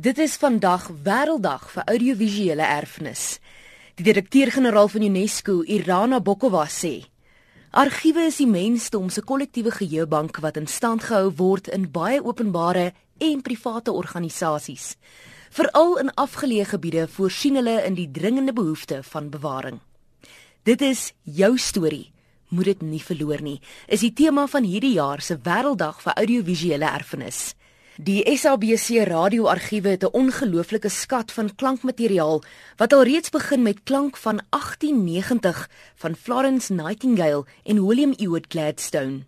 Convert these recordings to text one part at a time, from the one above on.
Dit is vandag Wêrelddag vir Audiovisuele Erfenis. Die direkteur-generaal van UNESCO, Irana Bokova sê: Argiewe is die mensdom se kollektiewe geheuebank wat in stand gehou word in baie openbare en private organisasies. Veral in afgeleë gebiede voorsien hulle in die dringende behoefte van bewaring. Dit is jou storie. Moet dit nie verloor nie. Is die tema van hierdie jaar se Wêrelddag vir Audiovisuele Erfenis. Die SABC radioargiewe het 'n ongelooflike skat van klankmateriaal wat alreeds begin met klank van 1890 van Florence Nightingale en William Ewart Gladstone.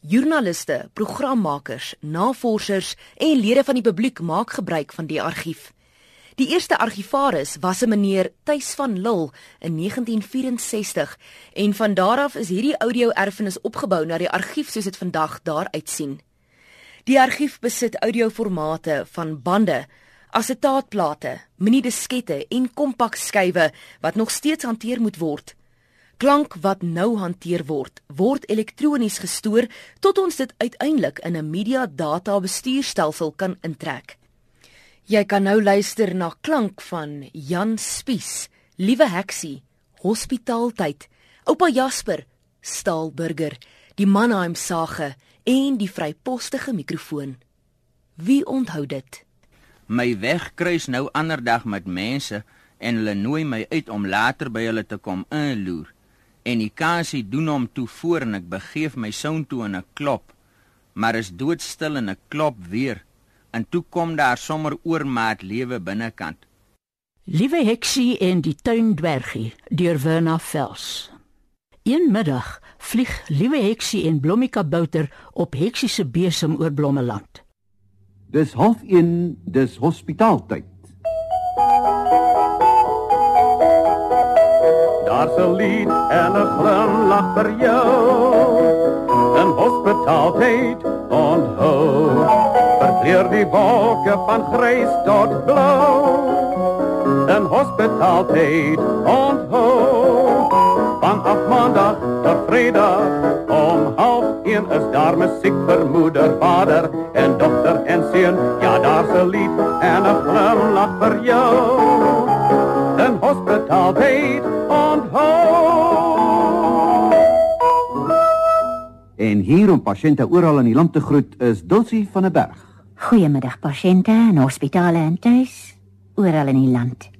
Joernaliste, programmakers, navorsers en lede van die publiek maak gebruik van die argief. Die eerste argivaris was 'n meneer Tuis van Lille in 1964 en van daar af is hierdie audio-erfenis opgebou na die argief soos dit vandag daar uitsien. Die argief besit audioformate van bande, asetaatplate, mini-diskette en kompakskywe wat nog steeds hanteer moet word. Klank wat nou hanteer word, word elektronies gestoor tot ons dit uiteindelik in 'n media data bestuurstelsel kan intrek. Jy kan nou luister na klank van Jan Spies, Liewe Heksie, Hospitaaltyd, Oupa Jasper, Staalburger, die Mannheim sage en die vrypostige mikrofoon. Wie onthou dit? My weg kruis nou ander dag met mense en hulle nooi my uit om later by hulle te kom inloer. En die kansie doen hom toe voor en ek begeef my soun toe in 'n klop. Maar is doodstil en ek klop weer. En toe kom daar sommer oormaat lewe binnekant. Liewe Heksie en die tuindwergie deur Werner Vels. Een middag vlieg Liewe Heksie en Blommika Bouter op Heksie se besem oor Blommeland. Dis half 1, dis hospitaaltyd. Daar's 'n lied en 'n glimlag vir jou. 'n Hospitaaltyd onthou. Verkleur die wolke van grys tot blou. 'n Hospitaaltyd onthou vanaf maandag tot vrydag om half 1 is daar musiek vir moeder, vader en dogter en seun. Ja, daar's 'n lied en 'n glimlag vir jou. 'n Hospitaal tyd onthou. En hier om pasiënte oral in die land te groet is Dulcie van der Berg. Goeiemiddag pasiënte in hospitale en tuis oral in die land.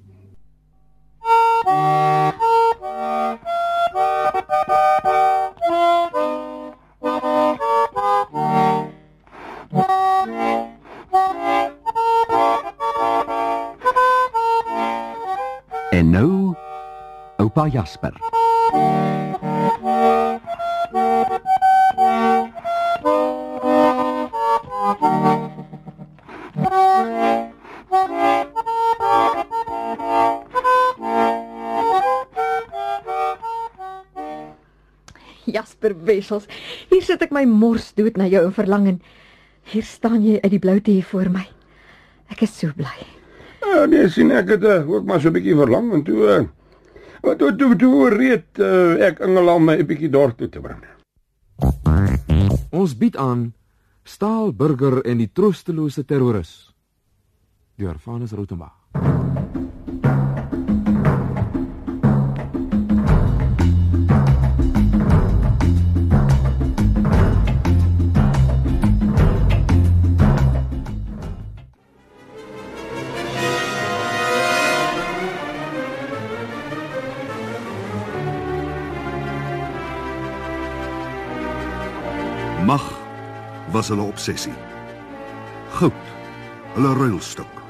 En nou oupa Jasper. Jasper Wessels, hier sit ek my mors dood na jou en verlang en hier staan jy uit die bloute hier voor my. Ek is so bly. Ja, nee, sien ek het uh, ook maar so 'n bietjie verlang en toe uh, wat toe toe toe reed uh, ek Engeland my 'n bietjie dorp toe te bring. Ons bied aan Staalburger en die troostelose terroris. Deur Vanus Rothenbach. Mag was hulle obsessie. Goud, hulle ruilstuk.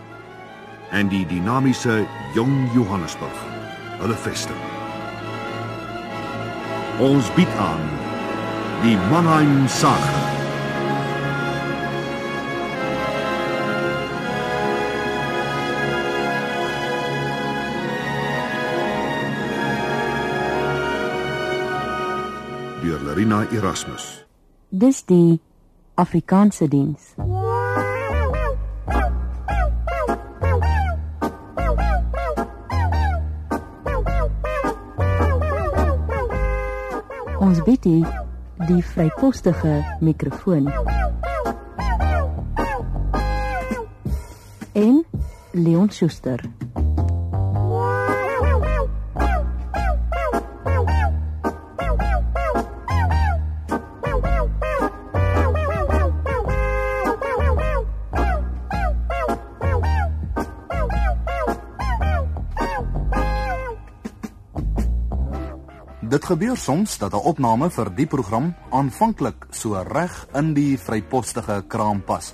En die dinamiese jong Johannesburg, hulle vesting. Ons bied aan die Mannheim Saga. Deur Larina Erasmus. Dis die Afrikaanse diens. Ons bied die, die vrypostige mikrofoon. En Leon Schuster. Dit gebeur soms dat 'n opname vir die program aanvanklik so reg in die vrypostige kraam pas.